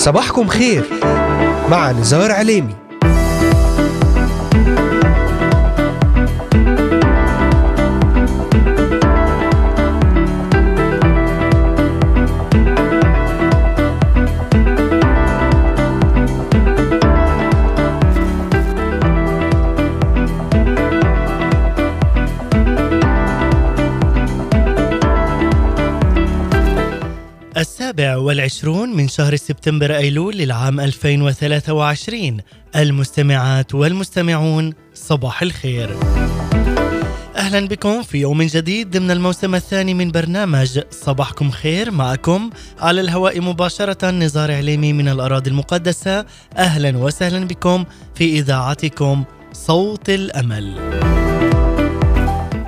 صباحكم خير مع نزار عليمي. والعشرون من شهر سبتمبر أيلول للعام 2023 المستمعات والمستمعون صباح الخير. أهلا بكم في يوم جديد ضمن الموسم الثاني من برنامج صباحكم خير معكم على الهواء مباشرة نزار عليمي من الأراضي المقدسة. أهلا وسهلا بكم في إذاعتكم صوت الأمل.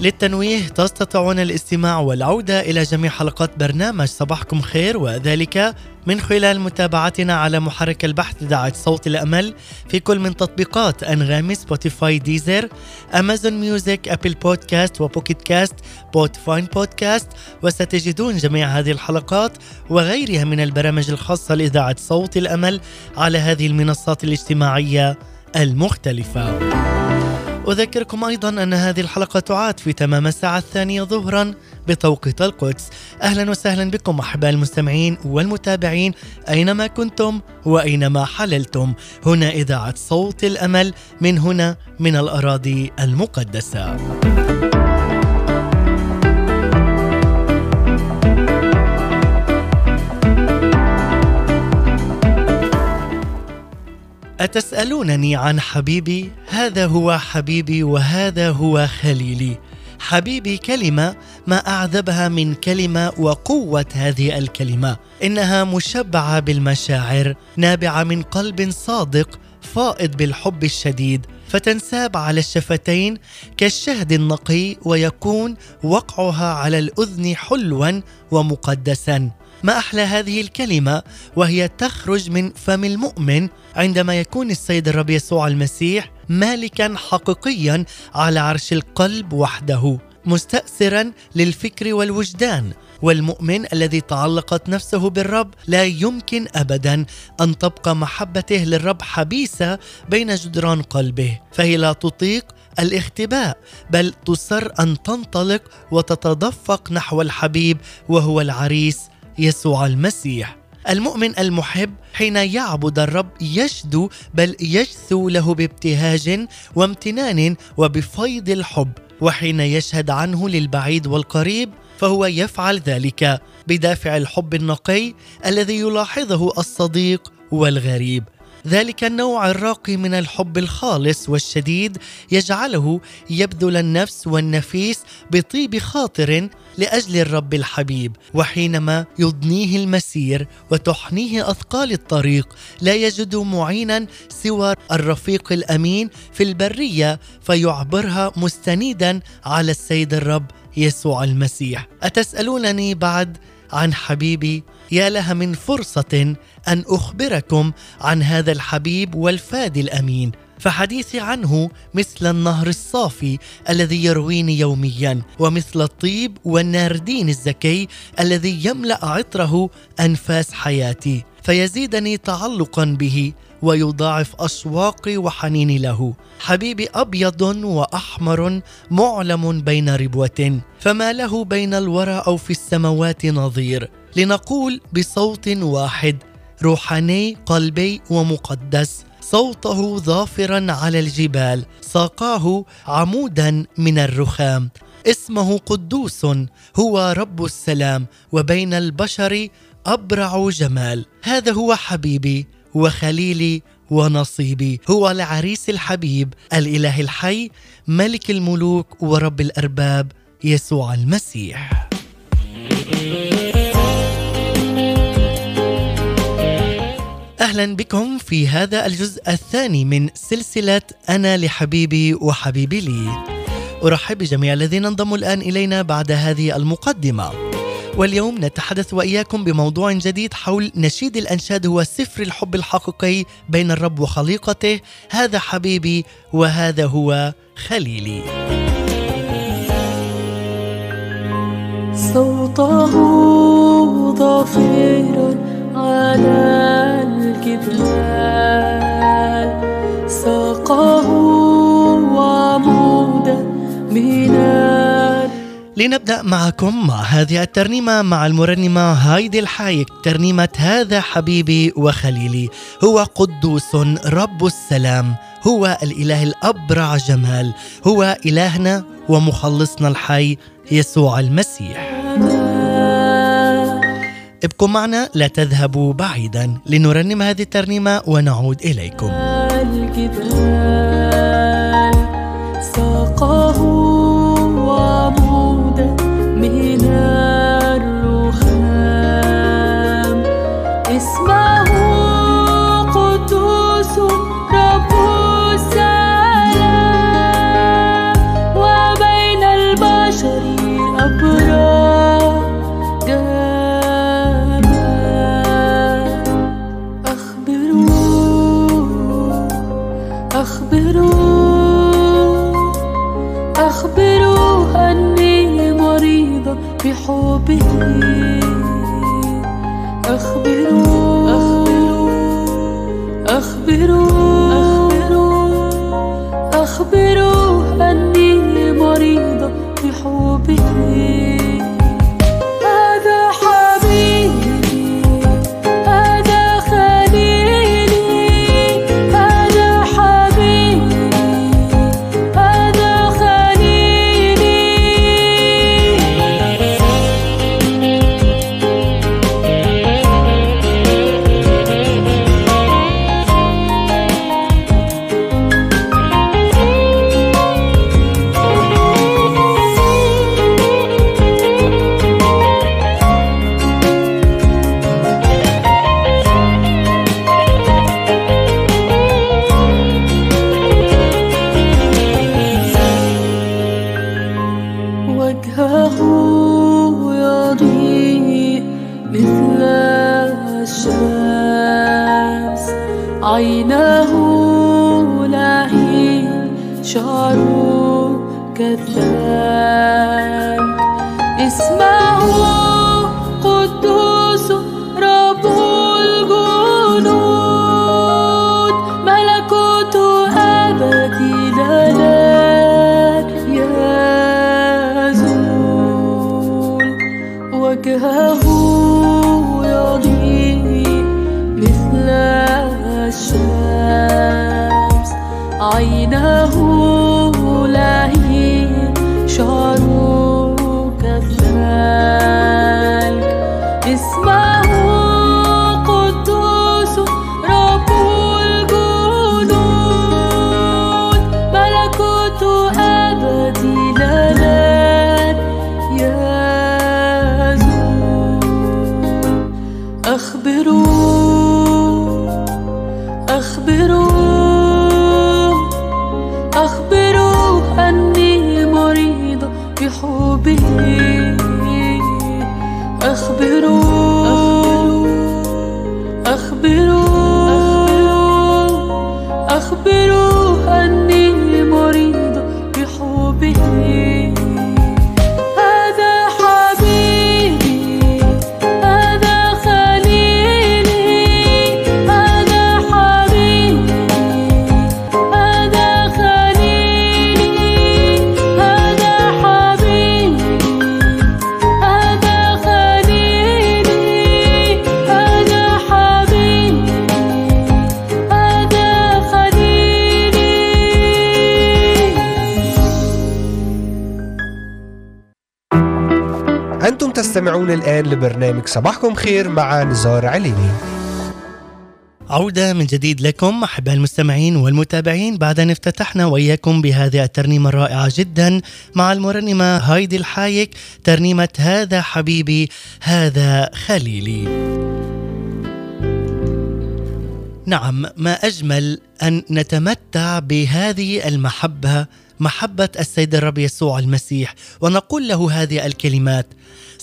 للتنويه تستطيعون الاستماع والعودة إلى جميع حلقات برنامج صباحكم خير وذلك من خلال متابعتنا على محرك البحث إذاعة صوت الأمل في كل من تطبيقات أنغامي Spotify Deezer Amazon Music Apple Podcast و Pocket Casts Podbean بودكاست وستجدون جميع هذه الحلقات وغيرها من البرامج الخاصة لإذاعة صوت الأمل على هذه المنصات الاجتماعية المختلفة. أذكركم أيضا أن هذه الحلقة تعاد في تمام الساعة الثانية ظهرا بتوقيت القدس. أهلا وسهلا بكم أحباء المستمعين والمتابعين أينما كنتم وأينما حللتم. هنا إذاعة صوت الأمل من هنا من الأراضي المقدسة. أتسألونني عن حبيبي؟ هذا هو حبيبي وهذا هو خليلي. حبيبي كلمة ما أعذبها من كلمة وقوة هذه الكلمة. إنها مشبعة بالمشاعر، نابعة من قلب صادق، فائض بالحب الشديد، فتنساب على الشفتين كالشهد النقي ويكون وقعها على الأذن حلوا ومقدسا. ما أحلى هذه الكلمة وهي تخرج من فم المؤمن عندما يكون السيد الرب يسوع المسيح مالكا حقيقيا على عرش القلب وحده مستأثرا للفكر والوجدان. والمؤمن الذي تعلقت نفسه بالرب لا يمكن ابدا أن تبقى محبته للرب حبيسة بين جدران قلبه فهي لا تطيق الاختباء بل تصر أن تنطلق وتتدفق نحو الحبيب وهو العريس يسوع المسيح. المؤمن المحب حين يعبد الرب يشدو بل يجثو له بابتهاج وامتنان وبفيض الحب وحين يشهد عنه للبعيد والقريب فهو يفعل ذلك بدافع الحب النقي الذي يلاحظه الصديق والغريب. ذلك النوع الراقي من الحب الخالص والشديد يجعله يبذل النفس والنفيس بطيب خاطر لأجل الرب الحبيب وحينما يضنيه المسير وتحنيه أثقال الطريق لا يجد معينا سوى الرفيق الأمين في البرية فيعبرها مستندا على السيد الرب يسوع المسيح. أتسألونني بعد عن حبيبي؟ يا لها من فرصة أن أخبركم عن هذا الحبيب والفادي الأمين. فحديثي عنه مثل النهر الصافي الذي يرويني يوميا ومثل الطيب والناردين الزكي الذي يملأ عطره أنفاس حياتي فيزيدني تعلقا به ويضاعف اشواقي وحنيني له. حبيبي أبيض وأحمر معلم بين ربوة فما له بين الورى أو في السماوات نظير. لنقول بصوت واحد روحاني قلبي ومقدس. صوته ظافرا على الجبال ساقاه عمودا من الرخام. اسمه قدوس هو رب السلام وبين البشر أبرع جمال. هذا هو حبيبي وخليلي ونصيبي. هو العريس الحبيب الإله الحي ملك الملوك ورب الأرباب يسوع المسيح. أهلا بكم في هذا الجزء الثاني من سلسلة أنا لحبيبي وحبيبي لي. أرحب بجميع الذين انضموا الآن إلينا بعد هذه المقدمة. واليوم نتحدث وإياكم بموضوع جديد حول نشيد الأنشاد هو سفر الحب الحقيقي بين الرب وخليقته هذا حبيبي وهذا هو خليلي. صوته ظافر على الجبال. ساقه وعمودا من لنبدأ معكم مع هذه الترنيمة مع المرنمة هايدي الحايك. ترنيمة هذا حبيبي وخليلي. هو قدوس رب السلام. هو الإله الأبرع جمال. هو إلهنا ومخلصنا الحي يسوع المسيح. ابقوا معنا لا تذهبوا بعيدا. لنرنم هذه الترنيمة ونعود إليكم. الجبال ساقه أخبروه أني مريضة بحبه. أخبروه أخبروه أخبروه أني مريضة بحبه. اسمه وتستمعون الآن لبرنامج صباحكم خير مع نزار عليني. عودة من جديد لكم أحباء المستمعين والمتابعين بعد أن افتتحنا وإياكم بهذه الترنيمة الرائعة جدا مع المرنمة هايدي الحايك ترنيمة هذا حبيبي هذا خليلي. نعم ما أجمل أن نتمتع بهذه المحبة محبة السيد الرب يسوع المسيح ونقول له هذه الكلمات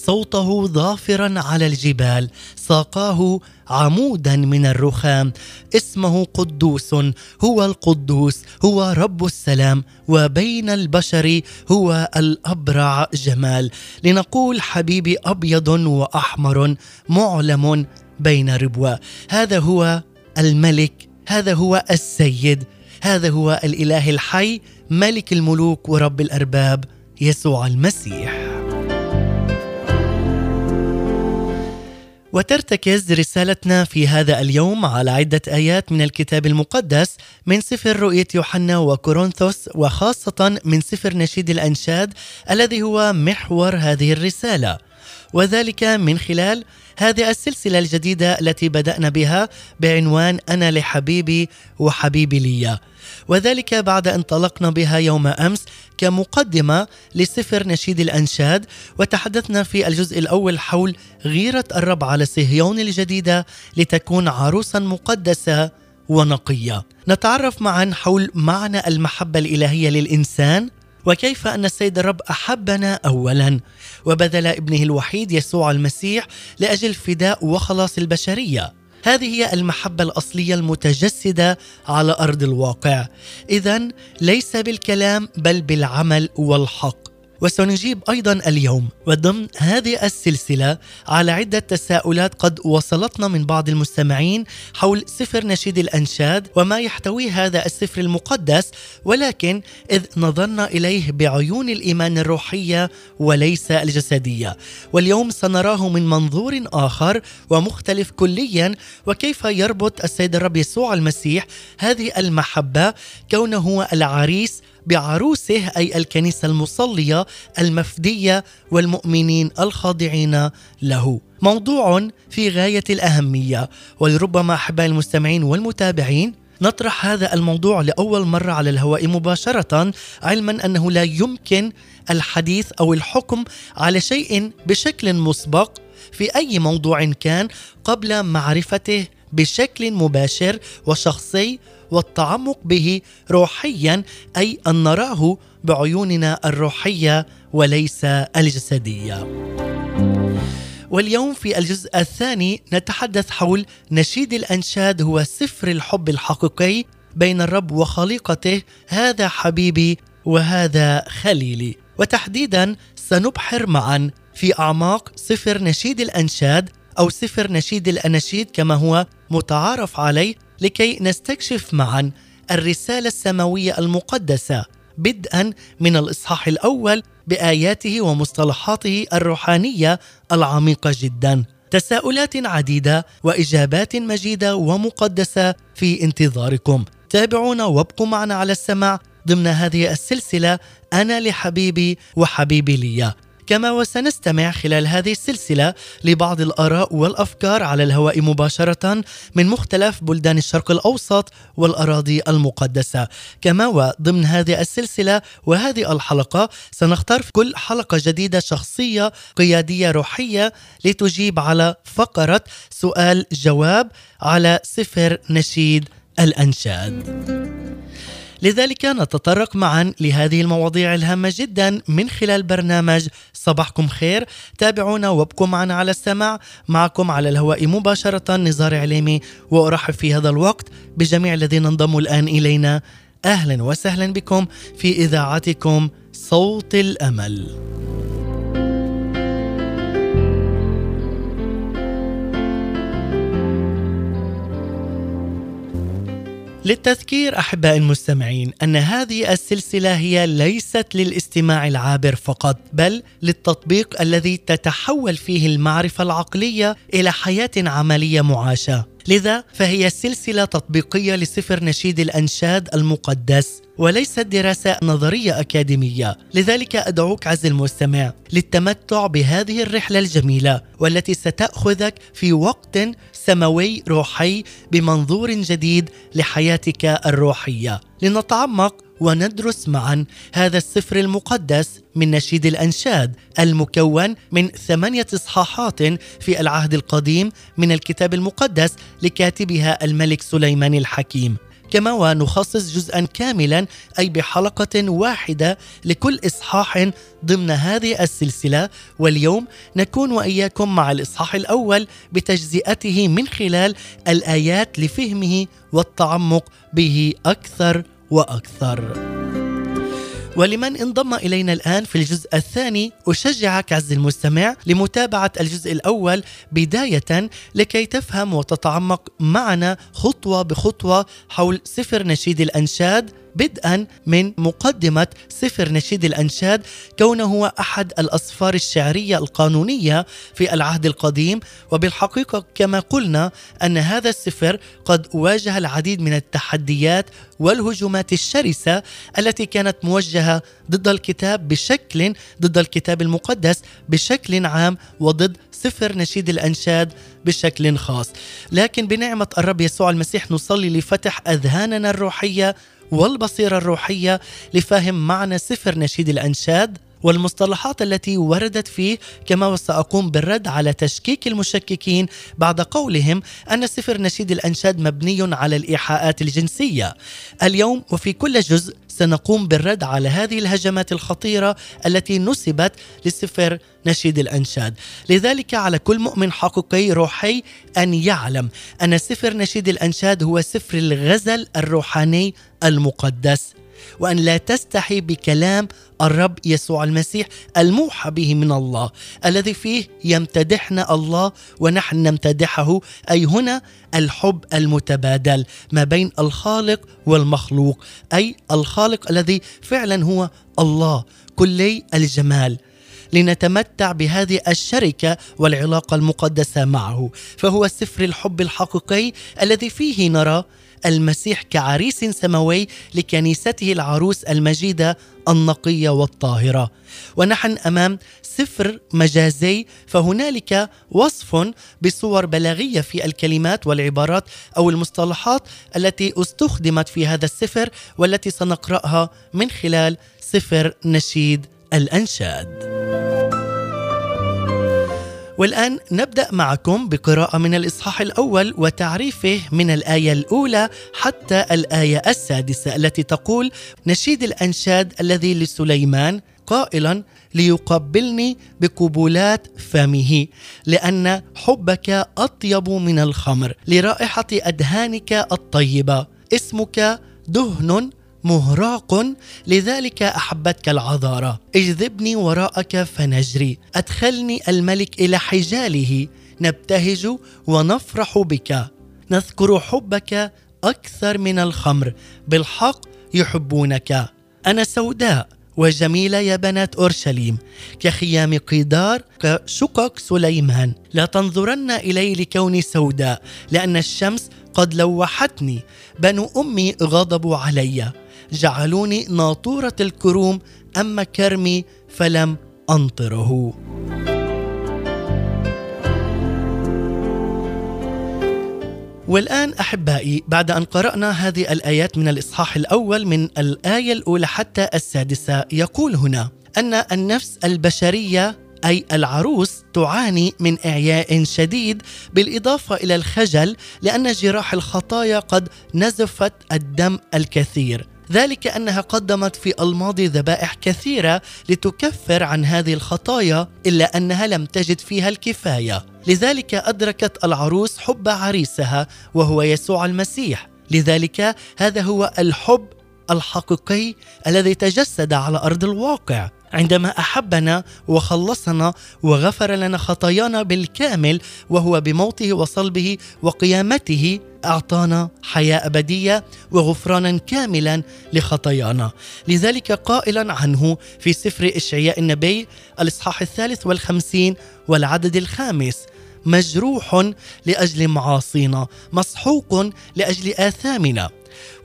صوته ظافرا على الجبال ساقاه عمودا من الرخام اسمه قدوس هو القدوس هو رب السلام وبين البشر هو الأبرع جمال. لنقول حبيبي أبيض وأحمر معلم بين ربوة. هذا هو الملك هذا هو السيد هذا هو الإله الحي ملك الملوك ورب الأرباب يسوع المسيح. وترتكز رسالتنا في هذا اليوم على عدة آيات من الكتاب المقدس من سفر رؤية يوحنا وكورنثوس وخاصة من سفر نشيد الأنشاد الذي هو محور هذه الرسالة. وذلك من خلال هذه السلسلة الجديدة التي بدأنا بها بعنوان أنا لحبيبي وحبيبي لي وذلك بعد أن انطلقنا بها يوم أمس كمقدمة لسفر نشيد الأنشاد وتحدثنا في الجزء الأول حول غيرة الرب على صهيون الجديدة لتكون عروسا مقدسة ونقية. نتعرف معا حول معنى المحبة الإلهية للإنسان وكيف أن السيد الرب أحبنا اولا. وبذل ابنه الوحيد يسوع المسيح لأجل فداء وخلاص البشرية. هذه هي المحبة الأصلية المتجسدة على أرض الواقع. اذا ليس بالكلام بل بالعمل والحق. وسنجيب أيضا اليوم. وضمن هذه السلسلة على عدة تساؤلات قد وصلتنا من بعض المستمعين حول سفر نشيد الأنشاد وما يحتوي هذا السفر المقدس ولكن إذ نظرنا إليه بعيون الإيمان الروحية وليس الجسدية. واليوم سنراه من منظور آخر ومختلف كليا وكيف يربط السيد الرب يسوع المسيح هذه المحبة كونه هو العريس بعروسه أي الكنيسة المصلية المفدية والمؤمنين الخاضعين له. موضوع في غاية الأهمية ولربما أحبائي المستمعين والمتابعين نطرح هذا الموضوع لأول مرة على الهواء مباشرة علما أنه لا يمكن الحديث أو الحكم على شيء بشكل مسبق في أي موضوع كان قبل معرفته بشكل مباشر وشخصي والتعمق به روحيا أي أن نراه بعيوننا الروحية وليس الجسدية. واليوم في الجزء الثاني نتحدث حول نشيد الأنشاد هو سفر الحب الحقيقي بين الرب وخليقته هذا حبيبي وهذا خليلي وتحديدا سنبحر معا في أعماق سفر نشيد الأنشاد أو سفر نشيد الأناشيد كما هو متعارف عليه لكي نستكشف معا الرسالة السماوية المقدسة بدءا من الإصحاح الأول بآياته ومصطلحاته الروحانية العميقة جدا. تساؤلات عديدة وإجابات مجيدة ومقدسة في انتظاركم. تابعونا وابقوا معنا على السمع ضمن هذه السلسلة أنا لحبيبي وحبيبي لي كما وسنستمع خلال هذه السلسلة لبعض الآراء والأفكار على الهواء مباشرة من مختلف بلدان الشرق الأوسط والأراضي المقدسة. كما وضمن هذه السلسلة وهذه الحلقة سنختار في كل حلقة جديدة شخصية قيادية روحية لتجيب على فقرة سؤال جواب على سفر نشيد الأنشاد. لذلك نتطرق معا لهذه المواضيع الهامة جدا من خلال برنامج صباحكم خير. تابعونا وابقوا معنا على السمع معكم على الهواء مباشرة نزار عليمي وأرحب في هذا الوقت بجميع الذين انضموا الآن إلينا. أهلا وسهلا بكم في إذاعتكم صوت الأمل. للتذكير أحبائي المستمعين أن هذه السلسلة هي ليست للاستماع العابر فقط بل للتطبيق الذي تتحول فيه المعرفة العقلية إلى حياة عملية معاشه لذا فهي سلسلة تطبيقية لسفر نشيد الأنشاد المقدس وليست دراسة نظرية أكاديمية. لذلك أدعوك عز المستمع للتمتع بهذه الرحلة الجميلة والتي ستأخذك في وقت سماوي روحي بمنظور جديد لحياتك الروحية. لنتعمق وندرس معا هذا السفر المقدس من نشيد الأنشاد المكون من ثمانية إصحاحات في العهد القديم من الكتاب المقدس لكاتبها الملك سليمان الحكيم. كما ونخصص جزءا كاملا أي بحلقة واحدة لكل إصحاح ضمن هذه السلسلة. واليوم نكون وإياكم مع الإصحاح الأول بتجزئته من خلال الآيات لفهمه والتعمق به أكثر. وأكثر. ولمن انضم إلينا الآن في الجزء الثاني أشجعك عز المستمع لمتابعة الجزء الأول بداية لكي تفهم وتتعمق معنا خطوة بخطوة حول سفر نشيد الأنشاد بدءا من مقدمة سفر نشيد الأنشاد كونه هو أحد الأصفار الشعرية القانونية في العهد القديم. وبالحقيقة كما قلنا أن هذا السفر قد واجه العديد من التحديات والهجومات الشرسة التي كانت موجهة ضد الكتاب بشكل ضد الكتاب المقدس بشكل عام وضد سفر نشيد الأنشاد بشكل خاص. لكن بنعمة الرب يسوع المسيح نصلي لفتح أذهاننا الروحية والبصيرة الروحية لفهم معنى سفر نشيد الأنشاد والمصطلحات التي وردت فيه كما وسأقوم بالرد على تشكيك المشككين بعد قولهم أن سفر نشيد الأنشاد مبني على الإيحاءات الجنسية. اليوم وفي كل جزء سنقوم بالرد على هذه الهجمات الخطيرة التي نسبت لسفر نشيد الأنشاد. لذلك على كل مؤمن حقيقي روحي أن يعلم أن سفر نشيد الأنشاد هو سفر الغزل الروحاني المقدس وأن لا تستحي بكلام الرب يسوع المسيح الموحى به من الله الذي فيه يمتدحنا الله ونحن نمتدحه أي هنا الحب المتبادل ما بين الخالق والمخلوق أي الخالق الذي فعلا هو الله كلي الجمال. لنتمتع بهذه الشركة والعلاقة المقدسة معه فهو سفر الحب الحقيقي الذي فيه نرى المسيح كعريس سماوي لكنيسته العروس المجيدة النقية والطاهرة ونحن أمام سفر مجازي فهنالك وصف بصور بلاغية في الكلمات والعبارات أو المصطلحات التي استخدمت في هذا السفر والتي سنقرأها من خلال سفر نشيد الأنشاد. والآن نبدأ معكم بقراءة من الإصحاح الأول وتعريفه من الآية الأولى حتى الآية السادسة التي تقول نشيد الأنشاد الذي لسليمان قائلا ليقبلني بقبولات فمه لأن حبك أطيب من الخمر لرائحة أدهانك الطيبة اسمك دهن مهراق لذلك أحبتك العذاره اجذبني وراءك فنجري. أدخلني الملك إلى حجاله. نبتهج ونفرح بك. نذكر حبك أكثر من الخمر. بالحق يحبونك. أنا سوداء وجميلة يا بنات أورشليم. كخيام قيدار كشقق سليمان. لا تنظرن إلي لكوني سوداء لأن الشمس قد لوحتني. بنو أمي غضبوا عليّ. جعلوني ناطورة الكروم أما كرمي فلم أنطره. والآن أحبائي بعد أن قرأنا هذه الآيات من الإصحاح الأول من الآية الأولى حتى السادسة يقول هنا أن النفس البشرية أي العروس تعاني من إعياء شديد بالإضافة إلى الخجل لأن جراح الخطايا قد نزفت الدم الكثير. ذلك أنها قدمت في الماضي ذبائح كثيرة لتكفر عن هذه الخطايا إلا أنها لم تجد فيها الكفاية. لذلك أدركت العروس حب عريسها وهو يسوع المسيح. لذلك هذا هو الحب الحقيقي الذي تجسد على أرض الواقع. عندما أحبنا وخلصنا وغفر لنا خطايانا بالكامل وهو بموته وصلبه وقيامته أعطانا حياة أبدية وغفرانا كاملا لخطايانا. لذلك قائلا عنه في سفر إشعياء النبي الإصحاح الثالث والخمسين والعدد الخامس مجروح لأجل معاصينا مسحوق لأجل آثامنا.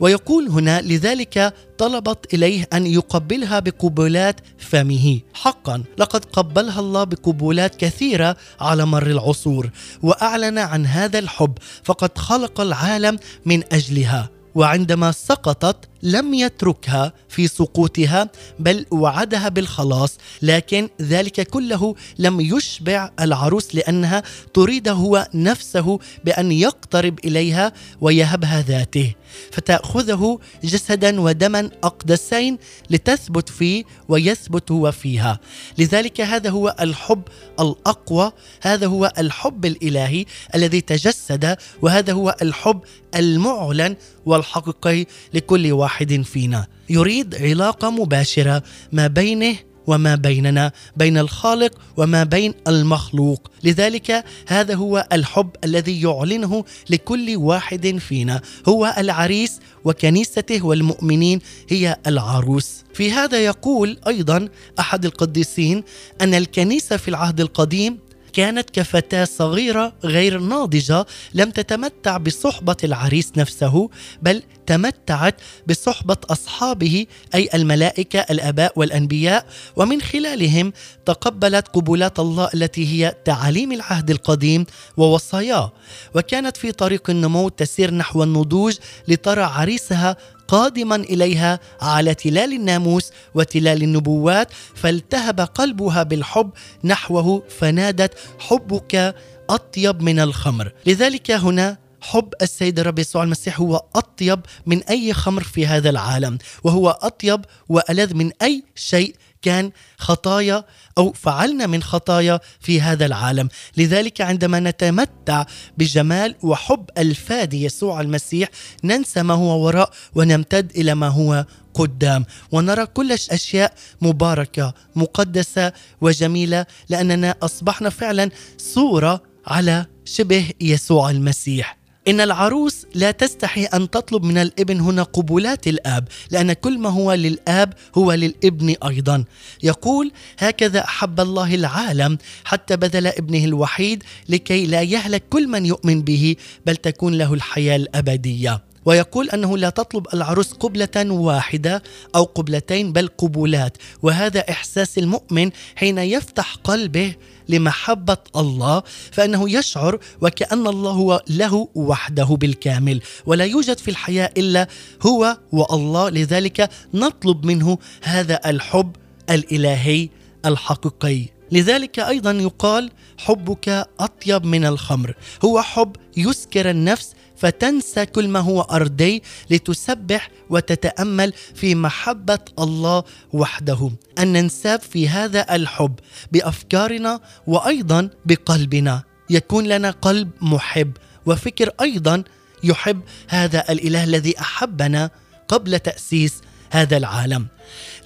ويقول هنا لذلك طلبت إليه أن يقبلها بقبلات فمه. حقا لقد قبلها الله بقبلات كثيرة على مر العصور وأعلن عن هذا الحب فقد خلق العالم من أجلها. وعندما سقطت لم يتركها في سقوطها بل وعدها بالخلاص لكن ذلك كله لم يشبع العروس لأنها تريد هو نفسه بأن يقترب إليها ويهبها ذاته. فتأخذه جسدا ودما اقدسين لتثبت فيه ويثبت هو فيها. لذلك هذا هو الحب الأقوى هذا هو الحب الإلهي الذي تجسد وهذا هو الحب المعلن والحقيقي لكل واحد. فينا. يريد علاقة مباشرة ما بينه وما بيننا بين الخالق وما بين المخلوق. لذلك هذا هو الحب الذي يعلنه لكل واحد فينا. هو العريس وكنيسته والمؤمنين هي العروس. في هذا يقول أيضا أحد القديسين أن الكنيسة في العهد القديم كانت كفتاة صغيرة غير ناضجة لم تتمتع بصحبة العريس نفسه بل تمتعت بصحبة أصحابه أي الملائكة الآباء والأنبياء. ومن خلالهم تقبلت قبولات الله التي هي تعاليم العهد القديم ووصاياه. وكانت في طريق النمو تسير نحو النضوج لترى عريسها قادما إليها على تلال الناموس وتلال النبوات فالتهب قلبها بالحب نحوه فنادت حبك أطيب من الخمر. لذلك هنا حب السيد الرب يسوع المسيح هو أطيب من أي خمر في هذا العالم وهو أطيب وألذ من أي شيء كان خطايا أو فعلنا من خطايا في هذا العالم، لذلك عندما نتمتع بجمال وحب الفادي يسوع المسيح ننسى ما هو وراء ونمتد إلى ما هو قدام. ونرى كل اشياء مباركة مقدسة وجميلة لأننا أصبحنا فعلا صورة على شبه يسوع المسيح. إن العروس لا تستحي أن تطلب من الإبن هنا قبولات الآب لأن كل ما هو للآب هو للإبن أيضا. يقول هكذا أحب الله العالم حتى بذل ابنه الوحيد لكي لا يهلك كل من يؤمن به بل تكون له الحياة الأبدية. ويقول أنه لا تطلب العروس قبلة واحدة أو قبلتين بل قبولات. وهذا إحساس المؤمن حين يفتح قلبه لمحبة الله فإنه يشعر وكأن الله هو له وحده بالكامل ولا يوجد في الحياة إلا هو والله. لذلك نطلب منه هذا الحب الإلهي الحقيقي. لذلك أيضا يقال حبك أطيب من الخمر هو حب يسكر النفس فتنسى كل ما هو أرضي لتسبح وتتأمل في محبة الله وحده. أن ننساب في هذا الحب بأفكارنا وأيضا بقلبنا. يكون لنا قلب محب وفكر أيضا يحب هذا الإله الذي أحبنا قبل تأسيس هذا العالم.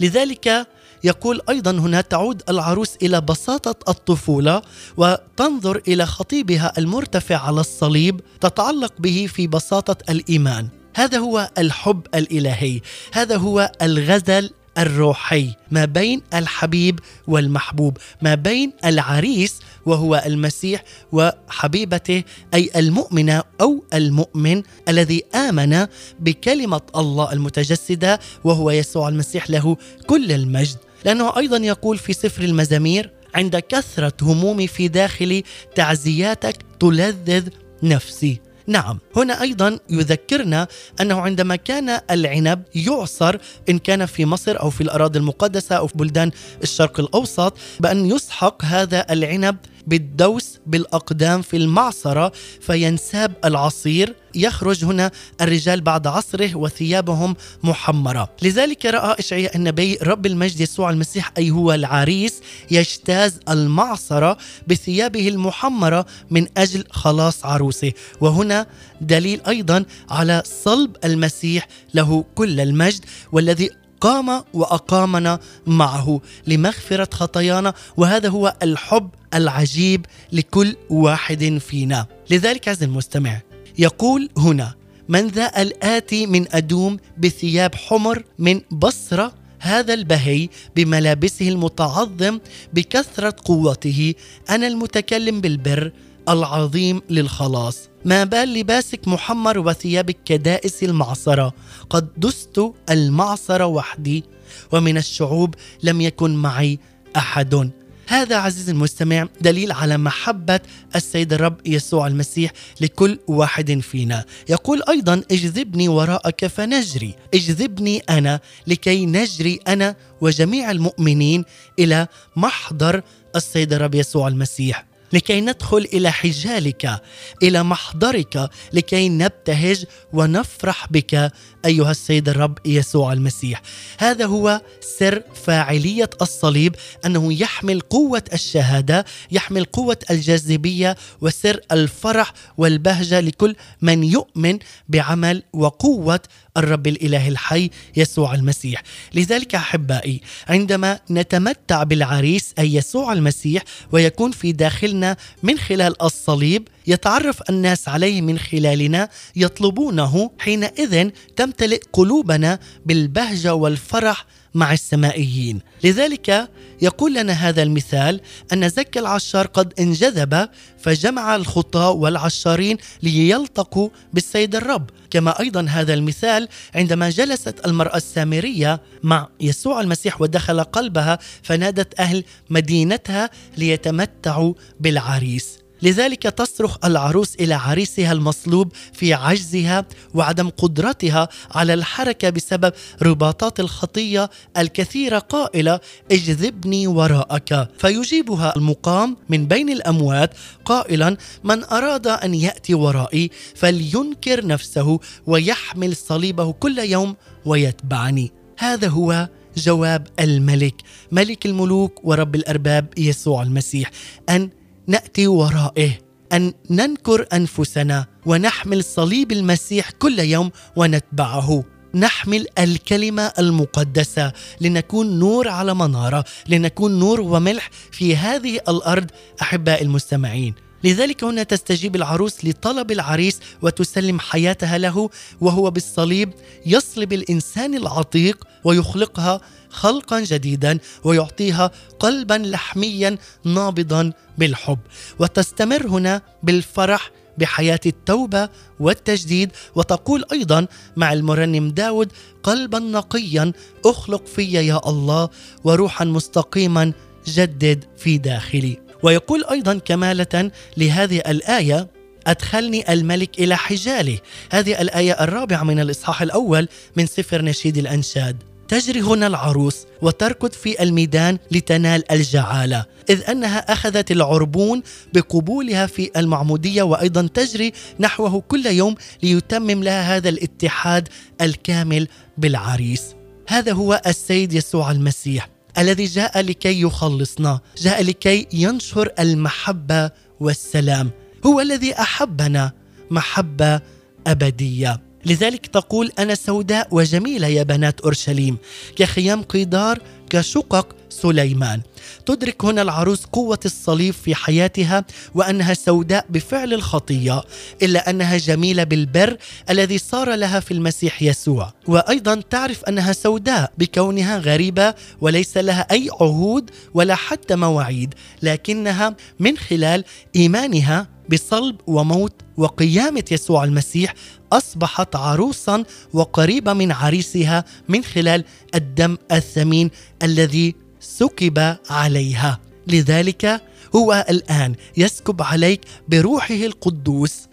لذلك يقول أيضا هنا تعود العروس إلى بساطة الطفولة وتنظر إلى خطيبها المرتفع على الصليب تتعلق به في بساطة الإيمان. هذا هو الحب الإلهي. هذا هو الغزل الروحي ما بين الحبيب والمحبوب ما بين العريس وهو المسيح وحبيبته أي المؤمنه أو المؤمن الذي آمن بكلمة الله المتجسدة وهو يسوع المسيح له كل المجد. لأنه أيضا يقول في سفر المزامير عند كثرة همومي في داخلي تعزياتك تلذذ نفسي. نعم هنا أيضا يذكرنا أنه عندما كان العنب يعصر إن كان في مصر أو في الأراضي المقدسة أو في بلدان الشرق الأوسط بأن يسحق هذا العنب بالدوس بالأقدام في المعصرة فينساب العصير. يخرج هنا الرجال بعد عصره وثيابهم محمرة. لذلك رأى إشعياء النبي رب المجد يسوع المسيح أي هو العريس يجتاز المعصرة بثيابه المحمرة من أجل خلاص عروسه. وهنا دليل أيضا على صلب المسيح له كل المجد والذي قام وأقامنا معه لمغفرة خطايانا وهذا هو الحب العجيب لكل واحد فينا. لذلك عز المستمع يقول هنا من ذا الآتي من أدوم بثياب حمر من بصرة هذا البهي بملابسه المتعظم بكثرة قوته أنا المتكلم بالبر العظيم للخلاص. ما بال لباسك محمر وثيابك كدائس المعصرة. قد دست المعصرة وحدي ومن الشعوب لم يكن معي أحد. هذا عزيزي المستمع دليل على محبة السيد الرب يسوع المسيح لكل واحد فينا. يقول أيضا اجذبني وراءك فنجري اجذبني أنا لكي نجري أنا وجميع المؤمنين إلى محضر السيد الرب يسوع المسيح. لكي ندخل إلى حجالك إلى محضرك لكي نبتهج ونفرح بك أيها السيد الرب يسوع المسيح. هذا هو سر فاعلية الصليب أنه يحمل قوة الشهادة يحمل قوة الجاذبية وسر الفرح والبهجة لكل من يؤمن بعمل وقوة الرب الإله الحي يسوع المسيح. لذلك أحبائي عندما نتمتع بالعريس أي يسوع المسيح ويكون في داخلنا من خلال الصليب يتعرف الناس عليه من خلالنا يطلبونه حينئذ تمتلئ قلوبنا بالبهجة والفرح مع السمائيين. لذلك يقول لنا هذا المثال أن زكى العشار قد انجذب فجمع الخطاة والعشارين ليلتقوا بالسيد الرب. كما أيضا هذا المثال عندما جلست المرأة السامرية مع يسوع المسيح ودخل قلبها فنادت أهل مدينتها ليتمتعوا بالعريس. لذلك تصرخ العروس إلى عريسها المصلوب في عجزها وعدم قدرتها على الحركة بسبب رباطات الخطية الكثيرة قائلة اجذبني وراءك. فيجيبها المقام من بين الأموات قائلا من أراد أن يأتي ورائي فلينكر نفسه ويحمل صليبه كل يوم ويتبعني. هذا هو جواب الملك ملك الملوك ورب الأرباب يسوع المسيح. أن نأتي ورائه أن ننكر أنفسنا ونحمل صليب المسيح كل يوم ونتبعه. نحمل الكلمة المقدسة لنكون نور على منارة لنكون نور وملح في هذه الأرض احباء المستمعين. لذلك هنا تستجيب العروس لطلب العريس وتسلم حياتها له وهو بالصليب يصلب الإنسان العتيق ويخلقها خلقا جديدا ويعطيها قلبا لحميا نابضا بالحب. وتستمر هنا بالفرح بحياة التوبة والتجديد. وتقول أيضا مع المرنم داود قلبا نقيا أخلق في يا الله وروحا مستقيما جدد في داخلي. ويقول أيضا كمالة لهذه الآية أدخلني الملك إلى حجاله. هذه الآية الرابعة من الإصحاح الأول من سفر نشيد الأنشاد. تجري هنا العروس وتركض في الميدان لتنال الجعالة إذ أنها أخذت العربون بقبولها في المعمودية وأيضا تجري نحوه كل يوم ليتمم لها هذا الاتحاد الكامل بالعريس. هذا هو السيد يسوع المسيح. الذي جاء لكي يخلصنا جاء لكي ينشر المحبة والسلام. هو الذي أحبنا محبة أبدية. لذلك تقول أنا سوداء وجميلة يا بنات أورشليم كخيام قيدار كشقق سليمان. تدرك هنا العروس قوة الصليب في حياتها وأنها سوداء بفعل الخطية إلا أنها جميلة بالبر الذي صار لها في المسيح يسوع. وأيضا تعرف أنها سوداء بكونها غريبة وليس لها أي عهود ولا حتى مواعيد لكنها من خلال إيمانها بصلب وموت وقيامة يسوع المسيح أصبحت عروسا وقريبة من عريسها من خلال الدم الثمين الذي سكب عليها. لذلك هو الآن يسكب عليك بروحه القدوس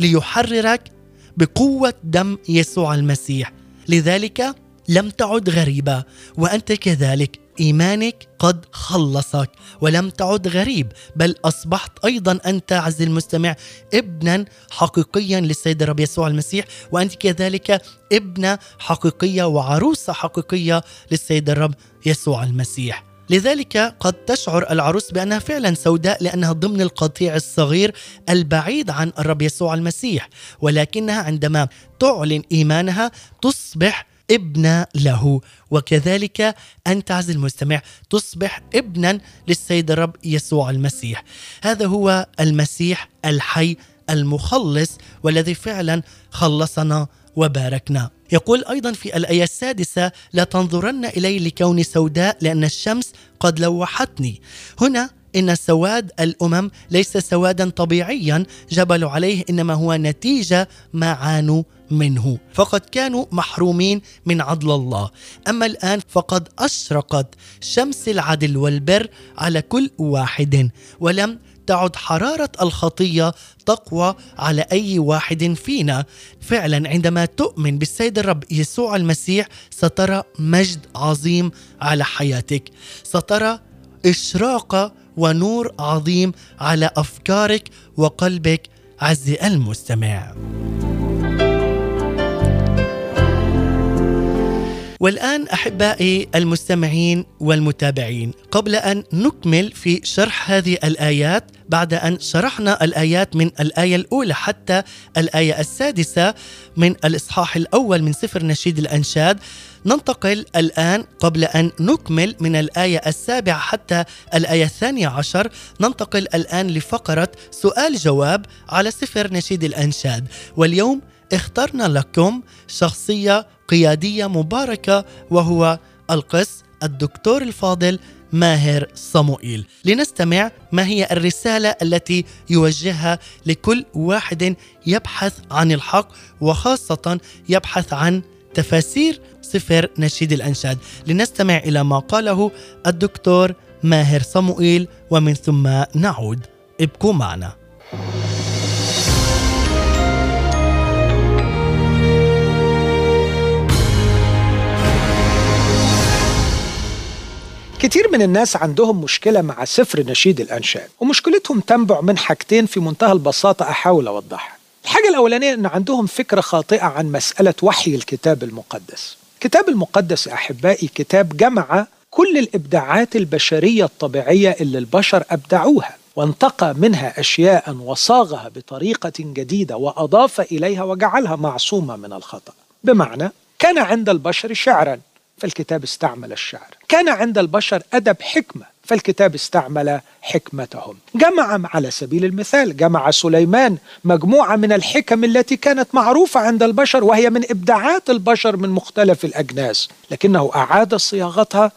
ليحررك بقوة دم يسوع المسيح. لذلك لم تعد غريبة وأنت كذلك إيمانك قد خلصك ولم تعد غريب بل أصبحت أيضا أنت عز المستمع ابنا حقيقيا للسيد الرب يسوع المسيح وأنت كذلك ابنة حقيقية وعروسة حقيقية للسيد الرب يسوع المسيح. لذلك قد تشعر العروس بأنها فعلا سوداء لأنها ضمن القطيع الصغير البعيد عن الرب يسوع المسيح ولكنها عندما تعلن إيمانها تصبح ابنة له. وكذلك أنت عز المستمع تصبح ابنا للسيد الرب يسوع المسيح. هذا هو المسيح الحي المخلص والذي فعلا خلصنا وباركنا. يقول أيضا في الآية السادسة لا تنظرن إلي لكوني سوداء لأن الشمس قد لوحتني. هنا إن سواد الأمم ليس سوادا طبيعيا جبلوا عليه إنما هو نتيجة ما عانوا منه فقد كانوا محرومين من عدل الله. أما الآن فقد اشرقت شمس العدل والبر على كل واحد ولم تعد حرارة الخطية تقوى على أي واحد فينا. فعلا عندما تؤمن بالسيد الرب يسوع المسيح سترى مجد عظيم على حياتك. سترى اشراقه ونور عظيم على أفكارك وقلبك عزي المستمع. والآن أحبائي المستمعين والمتابعين قبل أن نكمل في شرح هذه الآيات بعد أن شرحنا الآيات من الآية الأولى حتى الآية السادسة من الإصحاح الأول من سفر نشيد الأنشاد ننتقل الآن قبل أن نكمل من الآية السابعة حتى الآية الثانية عشر ننتقل الآن لفقرة سؤال جواب على سفر نشيد الأنشاد. واليوم اخترنا لكم شخصية قيادية مباركة وهو القس الدكتور الفاضل ماهر صموئيل. لنستمع ما هي الرسالة التي يوجهها لكل واحد يبحث عن الحق وخاصة يبحث عن تفاسير سفر نشيد الأنشاد. لنستمع إلى ما قاله الدكتور ماهر صموئيل ومن ثم نعود. ابقوا معنا. كتير من الناس عندهم مشكلة مع سفر نشيد الأنشاد ومشكلتهم تنبع من حاجتين في منتهى البساطة أحاول أوضحها. الحاجة الأولانية أن عندهم فكرة خاطئة عن مسألة وحي الكتاب المقدس. الكتاب المقدس يا أحبائي كتاب جمع كل الإبداعات البشرية الطبيعية اللي البشر أبدعوها وانتقى منها أشياء وصاغها بطريقة جديدة وأضاف إليها وجعلها معصومة من الخطأ. بمعنى كان عند البشر شعرا فالكتاب استعمل الشعر. كان عند البشر أدب حكمة فالكتاب استعمل حكمتهم. جمع على سبيل المثال جمع سليمان مجموعة من الحكم التي كانت معروفة عند البشر وهي من إبداعات البشر من مختلف الأجناس لكنه أعاد صياغتها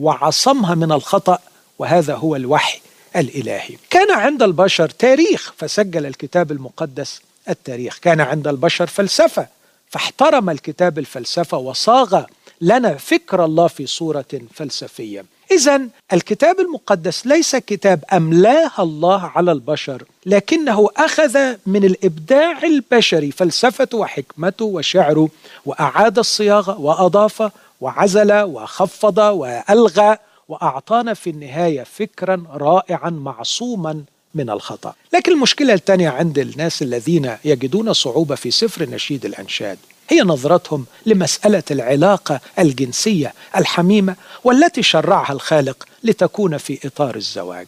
وعصمها من الخطأ وهذا هو الوحي الإلهي. كان عند البشر تاريخ فسجل الكتاب المقدس التاريخ. كان عند البشر فلسفة فاحترم الكتاب الفلسفة وصاغ لنا فكر الله في صورة فلسفية. إذا الكتاب المقدس ليس كتاب أملاه الله على البشر لكنه أخذ من الإبداع البشري فلسفته وحكمته وشعره وأعاد الصياغة وأضاف وعزل وخفض وألغى وأعطانا في النهاية فكرا رائعا معصوما من الخطأ. لكن المشكلة الثانية عند الناس الذين يجدون صعوبة في سفر نشيد الأنشاد. هي نظرتهم لمسألة العلاقة الجنسية الحميمة والتي شرعها الخالق لتكون في إطار الزواج.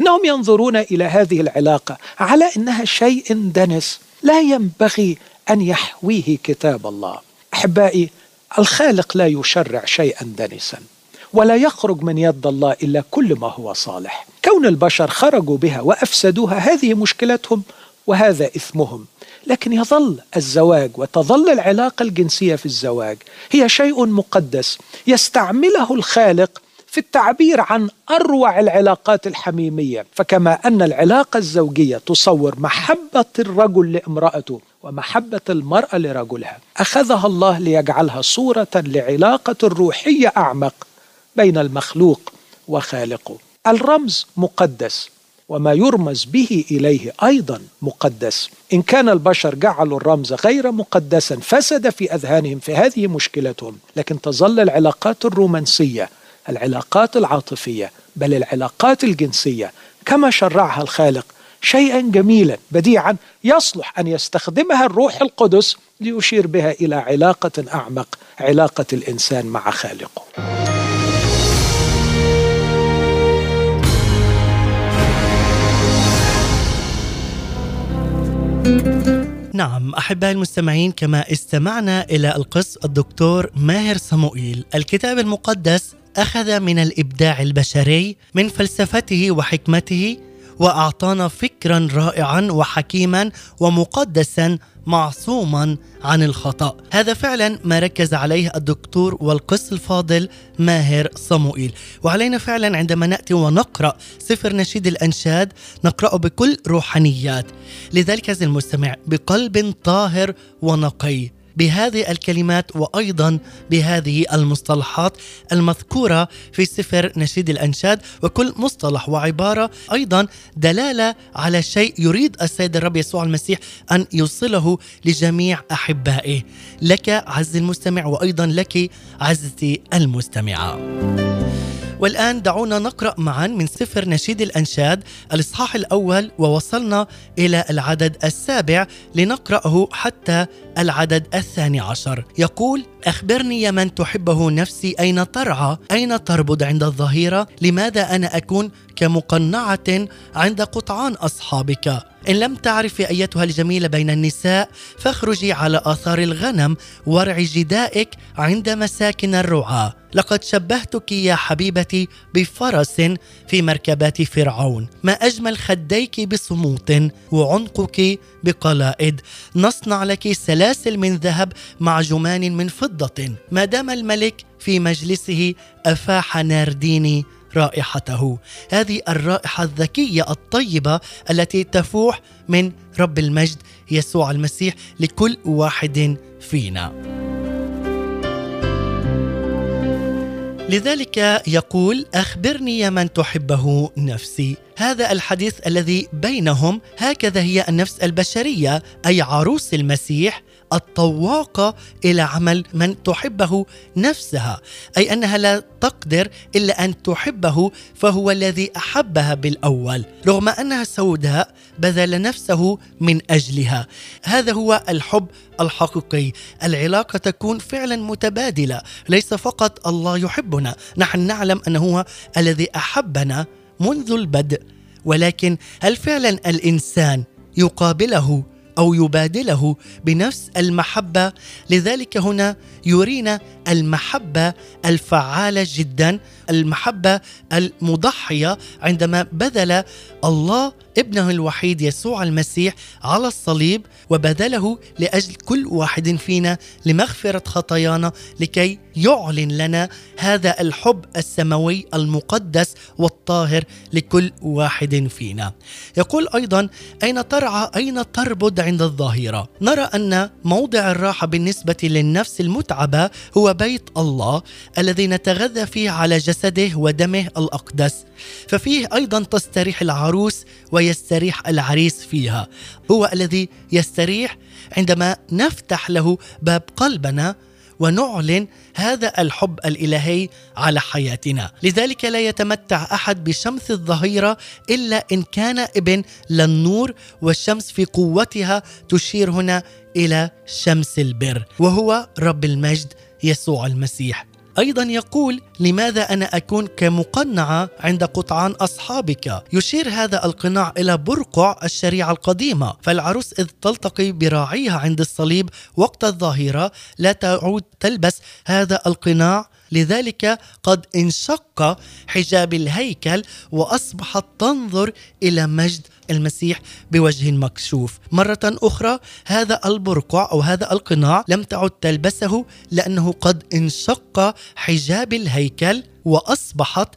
إنهم ينظرون إلى هذه العلاقة على إنها شيء دنس لا ينبغي أن يحويه كتاب الله. أحبائي الخالق لا يشرع شيئا دنسا ولا يخرج من يد الله إلا كل ما هو صالح. كون البشر خرجوا بها وأفسدوها هذه مشكلتهم وهذا إثمهم. لكن يظل الزواج وتظل العلاقة الجنسية في الزواج هي شيء مقدس يستعمله الخالق في التعبير عن أروع العلاقات الحميمية. فكما أن العلاقة الزوجية تصور محبة الرجل لامرأته ومحبة المرأة لرجلها أخذها الله ليجعلها صورة لعلاقة روحية أعمق بين المخلوق وخالقه. الرمز مقدس. وما يرمز به إليه أيضا مقدس. إن كان البشر جعلوا الرمز غير مقدسا فسد في أذهانهم في هذه مشكلتهم. لكن تظل العلاقات الرومانسية العلاقات العاطفية بل العلاقات الجنسية كما شرعها الخالق شيئا جميلا بديعا يصلح أن يستخدمها الروح القدس ليشير بها إلى علاقة أعمق علاقة الإنسان مع خالقه. نعم أحبائي المستمعين كما استمعنا إلى القس الدكتور ماهر صموئيل. الكتاب المقدس أخذ من الإبداع البشري من فلسفته وحكمته وأعطانا فكرا رائعا وحكيما ومقدسا معصوما عن الخطأ. هذا فعلا ما ركز عليه الدكتور والقس الفاضل ماهر صموئيل. وعلينا فعلا عندما نأتي ونقرأ سفر نشيد الأنشاد نقرأه بكل روحانيات. لذلك عزيزي المستمع بقلب طاهر ونقي. بهذه الكلمات وأيضا بهذه المصطلحات المذكورة في سفر نشيد الأنشاد. وكل مصطلح وعبارة أيضا دلالة على شيء يريد السيد الرب يسوع المسيح أن يوصله لجميع أحبائه. لك عز المستمع وأيضا لك عزتي المستمعة. والآن دعونا نقرأ معا من سفر نشيد الأنشاد الإصحاح الأول ووصلنا إلى العدد السابع لنقرأه حتى العدد الثاني عشر. يقول أخبرني يا من تحبه نفسي أين ترعى أين تربض عند الظهيرة؟ لماذا أنا أكون كمقنعة عند قطعان أصحابك؟ إن لم تعرفي أيتها الجميلة بين النساء فاخرجي على آثار الغنم وارعي جدائك عند مساكن الرعاة. لقد شبهتك يا حبيبتي بفرس في مركبات فرعون. ما أجمل خديك بصموت وعنقك بقلائد. نصنع لك سلاسل من ذهب مع جمان من فضة. ما دام الملك في مجلسه أفاح نارديني رائحته. هذه الرائحة الذكية الطيبة التي تفوح من رب المجد يسوع المسيح لكل واحد فينا. لذلك يقول أخبرني من تحبه نفسي. هذا الحديث الذي بينهم هكذا هي النفس البشرية أي عروس المسيح الطواقه إلى عمل من تحبه نفسها أي أنها لا تقدر إلا أن تحبه فهو الذي أحبها بالأول رغم أنها سوداء بذل نفسه من أجلها. هذا هو الحب الحقيقي. العلاقة تكون فعلا متبادلة ليس فقط الله يحبنا. نحن نعلم أنه هو الذي أحبنا منذ البدء ولكن هل فعلا الإنسان يقابله أو يبادله بنفس المحبة لذلك هنا يرينا المحبة الفعالة جدا المحبة المضحية عندما بذل الله ابنه الوحيد يسوع المسيح على الصليب وبذله لأجل كل واحد فينا لمغفرة خطايانا لكي يعلن لنا هذا الحب السماوي المقدس والطاهر لكل واحد فينا. يقول أيضا أين ترعى أين تربد عند الظاهرة؟ نرى أن موضع الراحة بالنسبة للنفس المتعبة هو بيت الله الذي نتغذى فيه على جسده ودمه الأقدس. ففيه أيضا تستريح العروس ويستريح العريس فيها. هو الذي يستريح عندما نفتح له باب قلبنا ونعلن هذا الحب الإلهي على حياتنا، لذلك لا يتمتع أحد بشمس الظهيرة إلا إن كان ابن للنور والشمس في قوتها تشير هنا إلى شمس البر، وهو رب المجد يسوع المسيح. أيضا يقول لماذا أنا أكون كمقنعة عند قطعان أصحابك؟ يشير هذا القناع إلى برقع الشريعة القديمة. فالعروس إذ تلتقي براعيها عند الصليب وقت الظاهرة لا تعود تلبس هذا القناع لذلك قد انشق حجاب الهيكل وأصبحت تنظر إلى مجد المسيح بوجه مكشوف مرة أخرى هذا البرقع أو هذا القناع لم تعد تلبسه لأنه قد انشق حجاب الهيكل وأصبحت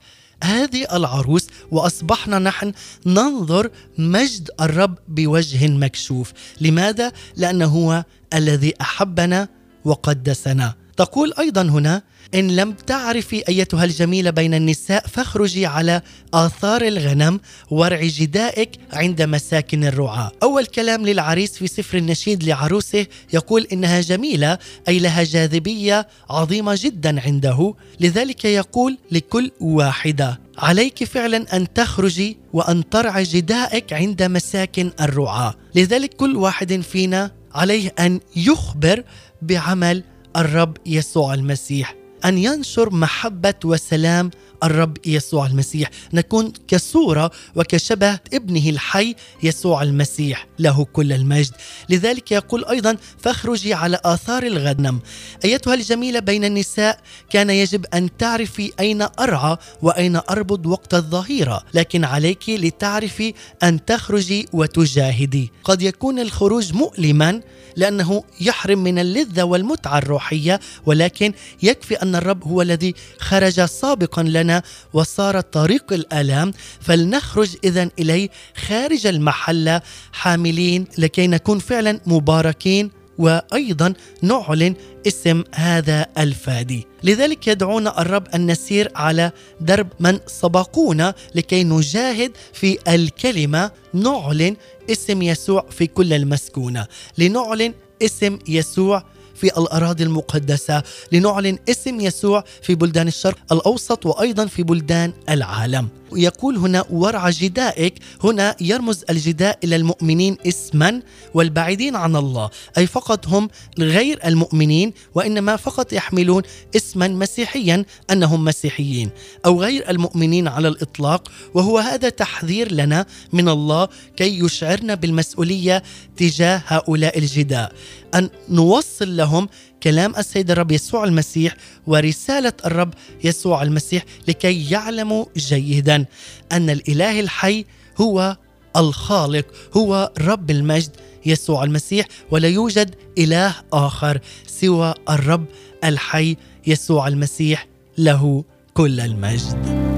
هذه العروس وأصبحنا نحن ننظر مجد الرب بوجه مكشوف، لماذا؟ لأنه هو الذي أحبنا وقدسنا. تقول أيضا هنا إن لم تعرفي أيتها الجميلة بين النساء فاخرجي على آثار الغنم وارعي جدائك عند مساكن الرعاة. أول كلام للعريس في سفر النشيد لعروسه يقول إنها جميلة أي لها جاذبية عظيمة جدا عنده. لذلك يقول لكل واحدة عليك فعلا أن تخرجي وأن ترعي جدائك عند مساكن الرعاة، لذلك كل واحد فينا عليه أن يخبر بعمل الرب يسوع المسيح أن ينشر محبة وسلام الرب يسوع المسيح. نكون كصورة وكشبه ابنه الحي يسوع المسيح له كل المجد. لذلك يقول أيضا فاخرجي على آثار الغنم أيتها الجميلة بين النساء كان يجب أن تعرفي أين أرعى وأين أربض وقت الظهيرة لكن عليك لتعرفي أن تخرجي وتجاهدي. قد يكون الخروج مؤلما لأنه يحرم من اللذة والمتعة الروحية ولكن يكفي أن الرب هو الذي خرج سابقا لنا. وصار طريق الالام فلنخرج اذا إليه خارج المحلة حاملين لكي نكون فعلا مباركين وأيضا نعلن اسم هذا الفادي. لذلك يدعونا الرب أن نسير على درب من سبقونا لكي نجاهد في الكلمة نعلن اسم يسوع في كل المسكونة. لنعلن اسم يسوع في الأراضي المقدسة لنعلن اسم يسوع في بلدان الشرق الأوسط وأيضا في بلدان العالم. يقول هنا ورع جدائك هنا يرمز الجداء إلى المؤمنين اسما والبعيدين عن الله أي فقط هم غير المؤمنين وإنما فقط يحملون اسما مسيحيا أنهم مسيحيين أو غير المؤمنين على الإطلاق. وهو هذا تحذير لنا من الله كي يشعرنا بالمسؤولية تجاه هؤلاء الجداء. أن نوصل لهم كلام السيد الرب يسوع المسيح ورسالة الرب يسوع المسيح لكي يعلموا جيدا أن الإله الحي هو الخالق هو رب المجد يسوع المسيح ولا يوجد إله آخر سوى الرب الحي يسوع المسيح له كل المجد.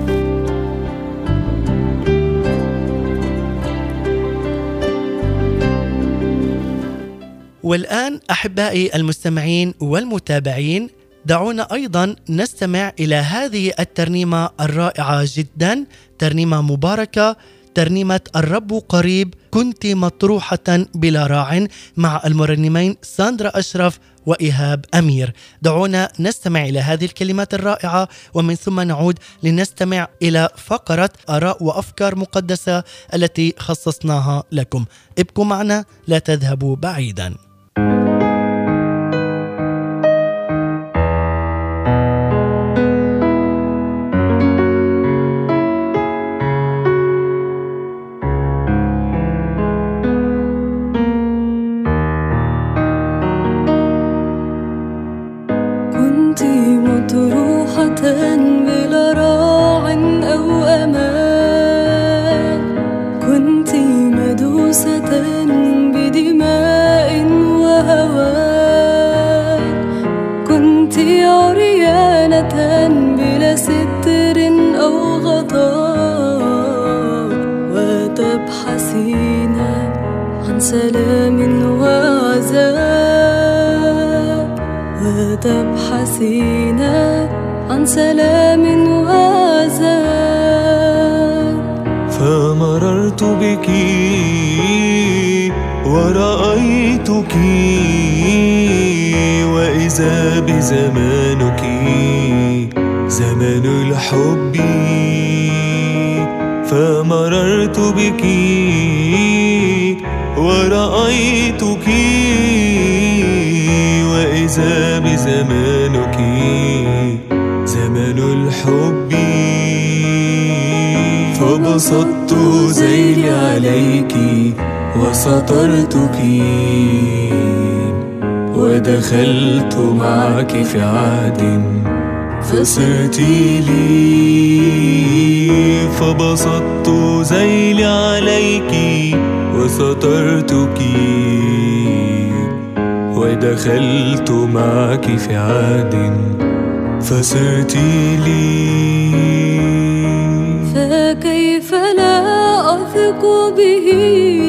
والآن أحبائي المستمعين والمتابعين دعونا أيضا نستمع إلى هذه الترنيمة الرائعة جدا ترنيمة مباركة ترنيمة الرب قريب كنت مطروحة بلا راع مع المرنمين ساندرا أشرف وإيهاب أمير. دعونا نستمع إلى هذه الكلمات الرائعة ومن ثم نعود لنستمع إلى فقرة آراء وأفكار مقدسة التي خصصناها لكم. ابقوا معنا لا تذهبوا بعيدا. كنت فصرت لي فبسطت ذيلي عليك وسترتك ودخلت معك في عهد فصرت لي. فكيف لا أثق به؟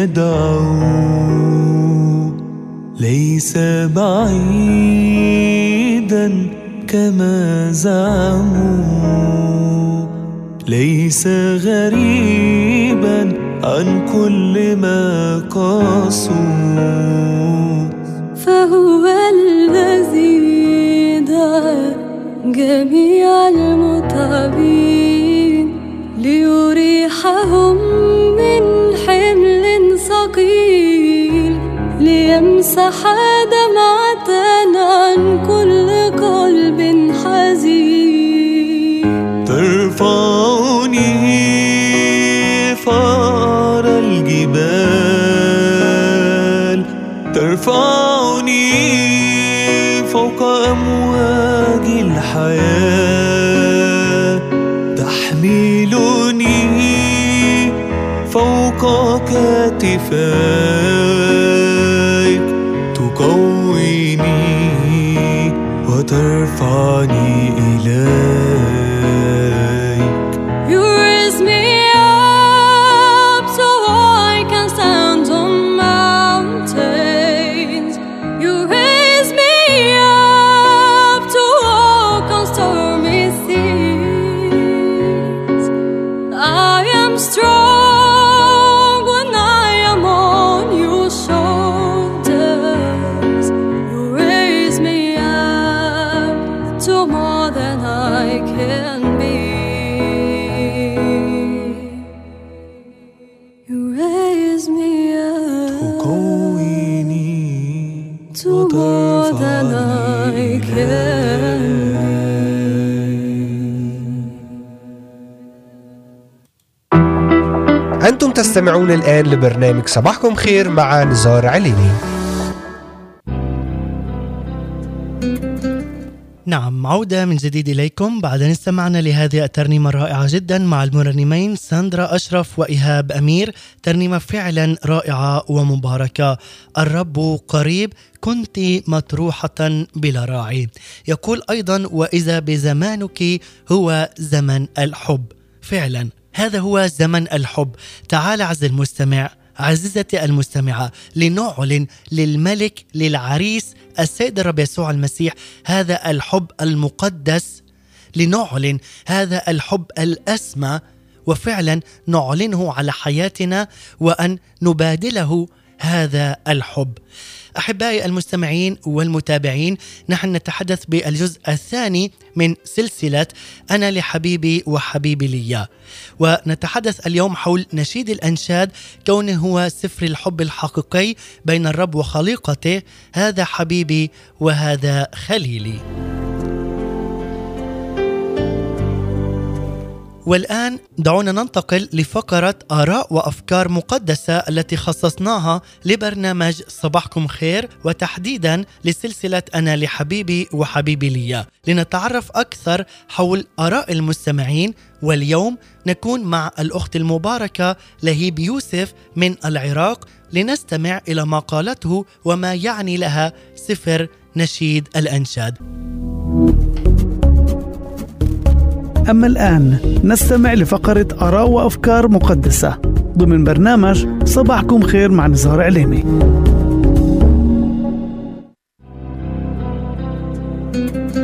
يدعو ليس بعيدا كما زعموا. ليس غريبا عن كل ما قاسوا. فهو الذي دعا جميع المتعبين ليريحهم ليمسح دمعة عن كل تستمعون الآن لبرنامج صباحكم خير مع نزار عليني. نعم عودة من جديد إليكم. بعد أن استمعنا لهذه الترنيمة الرائعة جدا مع المرنمين ساندرا أشرف وإيهاب أمير ترنيمة فعلا رائعة ومباركة. الرب قريب كنت مطروحة بلا راعي. يقول أيضا وإذا بزمانك هو زمن الحب. فعلا. هذا هو زمن الحب. تعال عز المستمع عزيزتي المستمعة لنعلن للملك للعريس السيد الرب يسوع المسيح هذا الحب المقدس. لنعلن هذا الحب الأسمى وفعلا نعلنه على حياتنا وأن نبادله هذا الحب. أحبائي المستمعين والمتابعين نحن نتحدث بالجزء الثاني من سلسلة أنا لحبيبي وحبيبي لي ونتحدث اليوم حول نشيد الأنشاد كونه هو سفر الحب الحقيقي بين الرب وخليقته هذا حبيبي وهذا خليلي. والآن دعونا ننتقل لفقرة آراء وأفكار مقدسة التي خصصناها لبرنامج صباحكم خير وتحديدا لسلسلة أنا لحبيبي وحبيبي لي لنتعرف أكثر حول آراء المستمعين واليوم نكون مع الأخت المباركة لهيب يوسف من العراق لنستمع إلى ما قالته وما يعني لها سفر نشيد الأنشاد. أما الآن نستمع لفقرة آراء وأفكار مقدسة ضمن برنامج صباحكم خير مع نزار عليمي.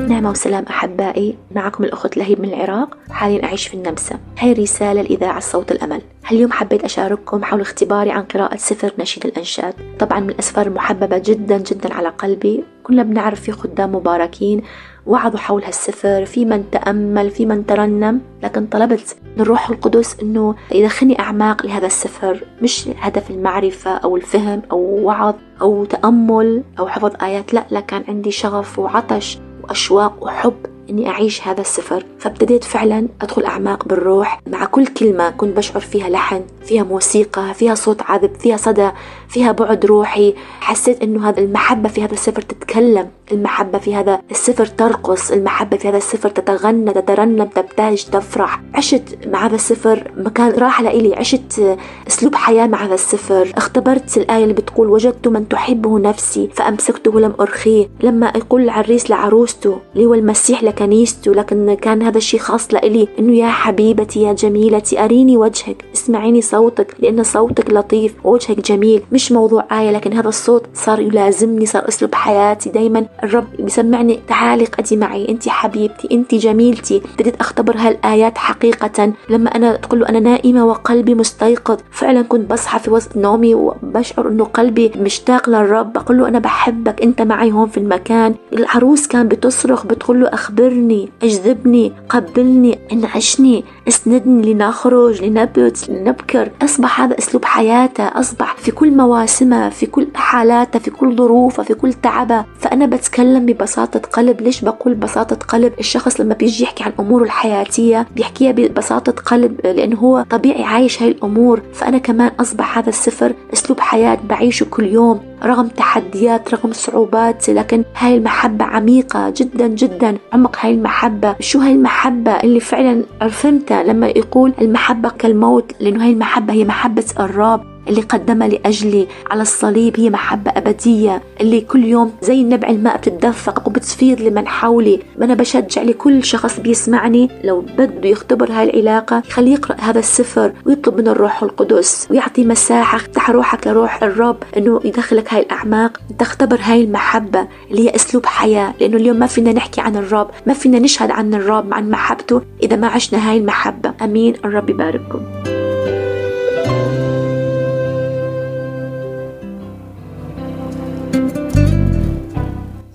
نعمة وسلام أحبائي. معكم الأخت لهيب من العراق حاليا أعيش في النمسا. هاي رسالة لإذاعة صوت الأمل. اليوم حبيت أشارككم حول اختباري عن قراءة سفر نشيد الأنشاد. طبعا من الأسفار المحببة جدا جدا على قلبي. كلنا بنعرف في خدام مباركين وعظوا حول هالسفر في من تأمل في من ترنم لكن طلبت من الروح القدس أنه يدخلني أعماق لهذا السفر مش هدف المعرفة أو الفهم أو وعظ أو تأمل أو حفظ آيات لا لا كان عندي شغف وعطش وأشواق وحب إني أعيش هذا السفر. فابتديت فعلا أدخل أعماق بالروح مع كل كلمة كنت بشعر فيها لحن فيها موسيقى فيها صوت عذب فيها صدى فيها بعد روحي. حسيت إنه هذا المحبة في هذا السفر تتكلم. المحبة في هذا السفر ترقص. المحبة في هذا السفر تتغنى تترنم تبتهج تفرح. عشت مع هذا السفر مكان راحة لإلي. عشت أسلوب حياة مع هذا السفر اختبرت الآية اللي بتقول وجدت من تحبه نفسي فأمسكته لم أرخيه. لما يقول العريس لعروسته اللي هو المسيح لكنيسته لكن كان هذا الشيء خاص لإلي. إنه يا حبيبتي يا جميلتي أريني وجهك. اسمعيني صوتك لأن صوتك لطيف. ووجهك جميل. مش موضوع آية لكن هذا الصوت صار يلازمني صار أسلوب حياتي دايما. الرب بيسمعني تعالي قدي معي أنت حبيبتي أنت جميلتي. ابتديت أختبر هالآيات حقيقة. لما أنا تقول له أنا نائمة وقلبي مستيقظ فعلا كنت بصحى في وسط نومي وبشعر إنه قلبي مشتاق للرب. بقول له أنا بحبك أنت معي هون في المكان. العروس كان بتصرخ بتقول له أخبرني أجذبني قبلني أنعشني. اسندني لنخرج لنبت لنبكر. أصبح هذا أسلوب حياتها أصبح في كل مواسمها في كل حالاتها في كل ظروفها في كل تعبها فأنا بتكلم ببساطة قلب. ليش بقول بساطه قلب؟ الشخص لما بيجي يحكي عن اموره الحياتية بيحكيها ببساطة قلب لأنه هو طبيعي عايش هاي الأمور. فأنا كمان أصبح هذا السفر أسلوب حياة بعيشه كل يوم. رغم تحديات رغم صعوبات لكن هاي المحبة عميقة جدا جدا. عمق هاي المحبة. شو هاي المحبة اللي فعلا فهمتها لما يقول المحبة كالموت؟ لأنه هاي المحبة هي محبة الرب. اللي قدمها لأجلي على الصليب هي محبة أبدية اللي كل يوم زي نبع الماء بتتدفق وبتفيض لمن حولي. أنا بشجع لكل شخص بيسمعني لو بده يختبر هاي العلاقة خليه يقرأ هذا السفر ويطلب من الروح القدس ويعطي مساحة افتح روحك لروح الرب أنه يدخلك هاي الأعماق تختبر هاي المحبة اللي هي أسلوب حياة. لأنه اليوم ما فينا نحكي عن الرب ما فينا نشهد عن الرب عن محبته إذا ما عشنا هاي المحبة. أمين. الرب يبارككم.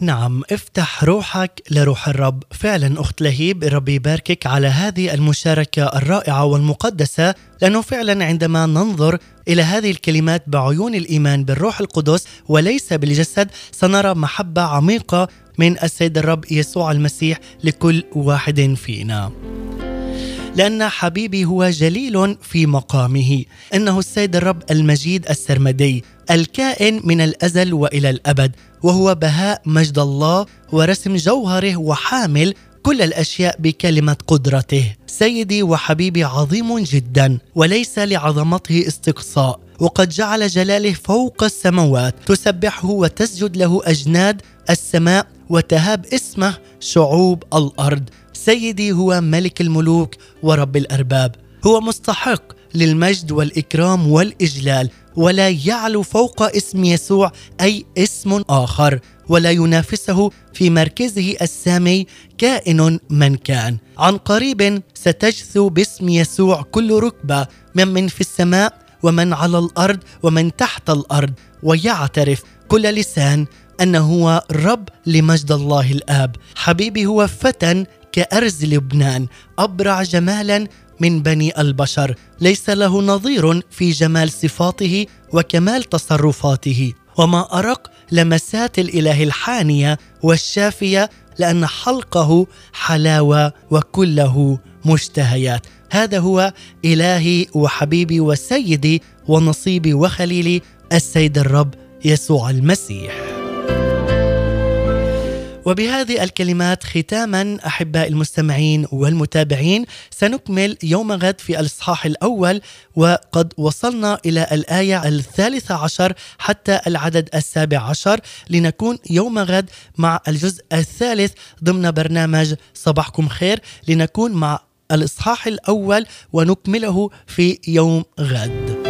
نعم افتح روحك لروح الرب. فعلا أخت لهيب الرب يباركك على هذه المشاركة الرائعة والمقدسة. لأنه فعلا عندما ننظر إلى هذه الكلمات بعيون الإيمان بالروح القدس وليس بالجسد سنرى محبة عميقة من السيد الرب يسوع المسيح لكل واحد فينا. لأن حبيبي هو جليل في مقامه. إنه السيد الرب المجيد السرمدي الكائن من الأزل وإلى الأبد. وهو بهاء مجد الله ورسم جوهره وحامل كل الأشياء بكلمة قدرته. سيدي وحبيبي عظيم جدا وليس لعظمته استقصاء. وقد جعل جلاله فوق السماوات. تسبحه وتسجد له أجناد السماء وتهاب اسمه شعوب الأرض. سيدي هو ملك الملوك ورب الأرباب. هو مستحق للمجد والإكرام والإجلال. ولا يعلو فوق اسم يسوع أي اسم آخر ولا ينافسه في مركزه السامي كائن من كان. عن قريب ستجثو باسم يسوع كل ركبة ممن في السماء ومن على الأرض ومن تحت الأرض ويعترف كل لسان أنه هو رب لمجد الله الآب. حبيبي هو فتى كأرز لبنان أبرع جمالا من بني البشر. ليس له نظير في جمال صفاته وكمال تصرفاته. وما أرق لمسات الإله الحانية والشافية لأن حلقه حلاوة وكله مشتهيات. هذا هو إلهي وحبيبي وسيدي ونصيبي وخليلي السيد الرب يسوع المسيح. وبهذه الكلمات ختاما احباء المستمعين والمتابعين سنكمل يوم غد في الإصحاح الأول وقد وصلنا إلى الآية الثالثة عشر حتى العدد السابع عشر لنكون يوم غد مع الجزء الثالث ضمن برنامج صباحكم خير لنكون مع الإصحاح الأول ونكمله في يوم غد.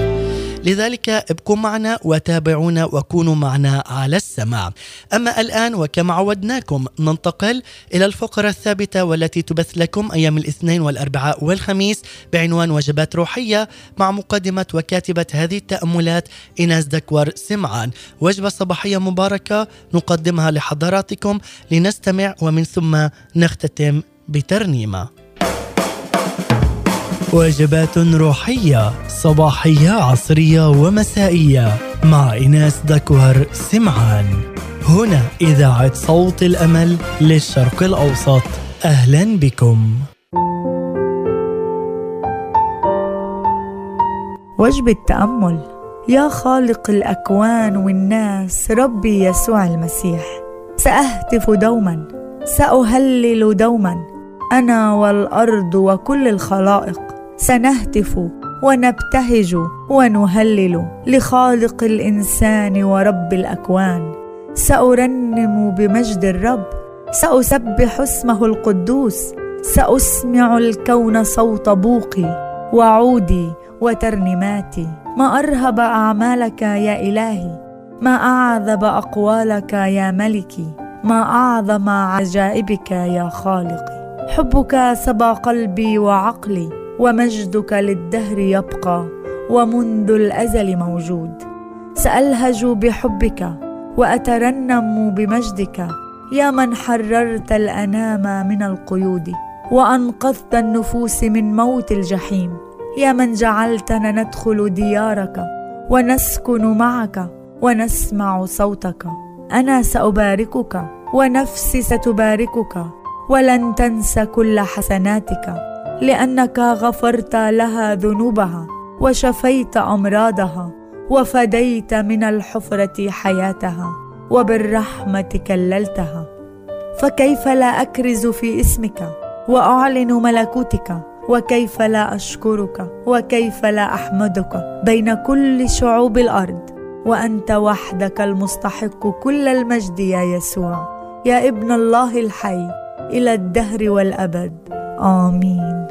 لذلك ابقوا معنا وتابعونا وكونوا معنا على السماع. أما الآن وكما عودناكم ننتقل إلى الفقرة الثابتة والتي تبث لكم أيام الاثنين والأربعاء والخميس بعنوان وجبات روحية مع مقدمة وكاتبة هذه التأملات إناس دكور سمعان. وجبة صباحية مباركة نقدمها لحضراتكم لنستمع ومن ثم نختتم بترنيمة. وجبات روحية صباحية عصرية ومسائية. مع إناس دكوهر سمعان. هنا إذاعة صوت الأمل للشرق الأوسط. أهلا بكم. وجبة تأمل يا خالق الأكوان والناس ربي يسوع المسيح. سأهتف دوما. سأهلل دوما. أنا والأرض وكل الخلائق. سنهتف ونبتهج ونهلل لخالق الإنسان ورب الأكوان. سأرنم بمجد الرب سأسبح اسمه القدوس سأسمع الكون صوت بوقي وعودي وترنيماتي ما أرهب أعمالك يا إلهي ما أعذب أقوالك يا ملكي ما أعظم عجائبك يا خالقي. حبك سبى قلبي وعقلي ومجدك للدهر يبقى ومنذ الأزل موجود. سألهج بحبك وأترنم بمجدك. يا من حررت الأنام من القيود وأنقذت النفوس من موت الجحيم. يا من جعلتنا ندخل ديارك ونسكن معك ونسمع صوتك. أنا سأباركك ونفسي ستباركك ولن تنسى كل حسناتك. لأنك غفرت لها ذنوبها وشفيت أمراضها وفديت من الحفرة حياتها وبالرحمة كللتها. فكيف لا أكرز في اسمك وأعلن ملكوتك وكيف لا أشكرك وكيف لا أحمدك بين كل شعوب الأرض؟ وأنت وحدك المستحق كل المجد يا يسوع يا ابن الله الحي إلى الدهر والأبد. امين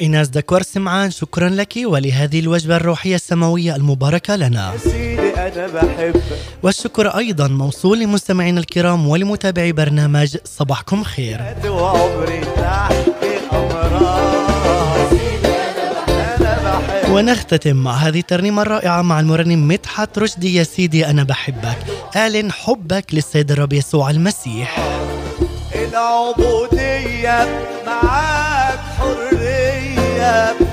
إيناس دكور سمعان شكرا لك ولهذه الوجبة الروحية السماوية المباركة لنا. أنا بحبك والشكر أيضا موصول لمستمعينا الكرام ولمتابعي برنامج صباحكم خير. وعمري تحت ونختتم مع هذه الترنيمة الرائعة مع المرنم مدحت رشدي يا سيدي أنا بحبك. أعلن حبك للسيد الرب يسوع المسيح. العبودية معاك حرية.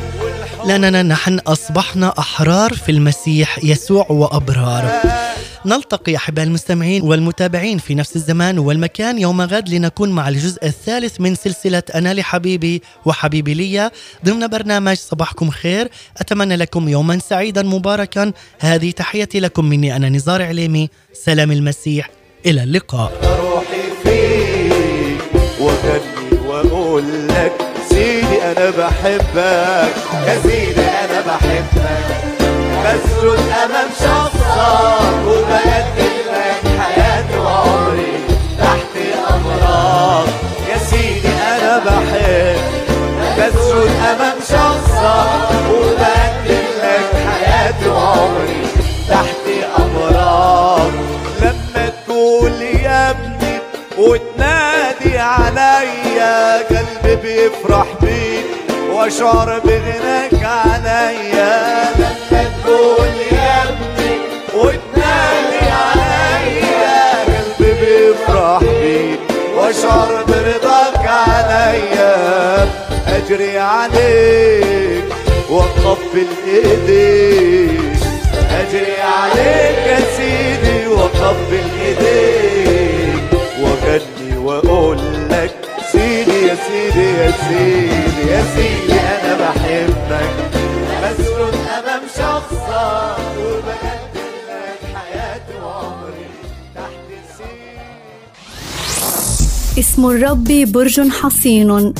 لأننا نحن أصبحنا أحرار في المسيح يسوع وأبرار. نلتقي أحباء المستمعين والمتابعين في نفس الزمان والمكان يوم غد لنكون مع الجزء الثالث من سلسلة أنا لحبيبي وحبيبي لي ضمن برنامج صباحكم خير. أتمنى لكم يوما سعيدا مباركا. هذه تحيتي لكم مني أنا نزار عليمي. سلام المسيح. إلى اللقاء. روحي فيك وغني وأقول لك أنا بحبك. يا سيدي أنا بحبك. بسجد امام شخصك وبقدم لك حياتي وعمري تحت امراض يا سيدي أنا بحبك بسجد امام شخصك وبقدم لك حياتي وعمري تحت امراض لما تقول يا ابني وتنادي قلبي بيفرح بيك واشعر بغناك عليا. لما تقول يا ابني وتنادي عليا. قلبي بيفرح بيك واشعر برضاك عليا. أجري عليك واقبل ايديك أجري عليك يا سيدي واقبل ايديك واغني وأقول لك يا سيدي يا سيدي يا سيدي أنا بحبك. بسجد أمام شخصك وبقدم لك حياتي وعمري تحت سيدي اسم الرب برج حصين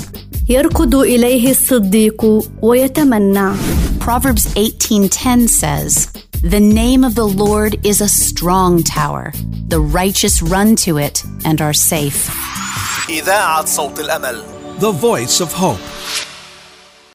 يركض إليه الصديق ويتمنع Proverbs 18:10 says, "The name of the Lord is a strong tower. The righteous run to it and are safe." إذاعة صوت الأمل The Voice of Hope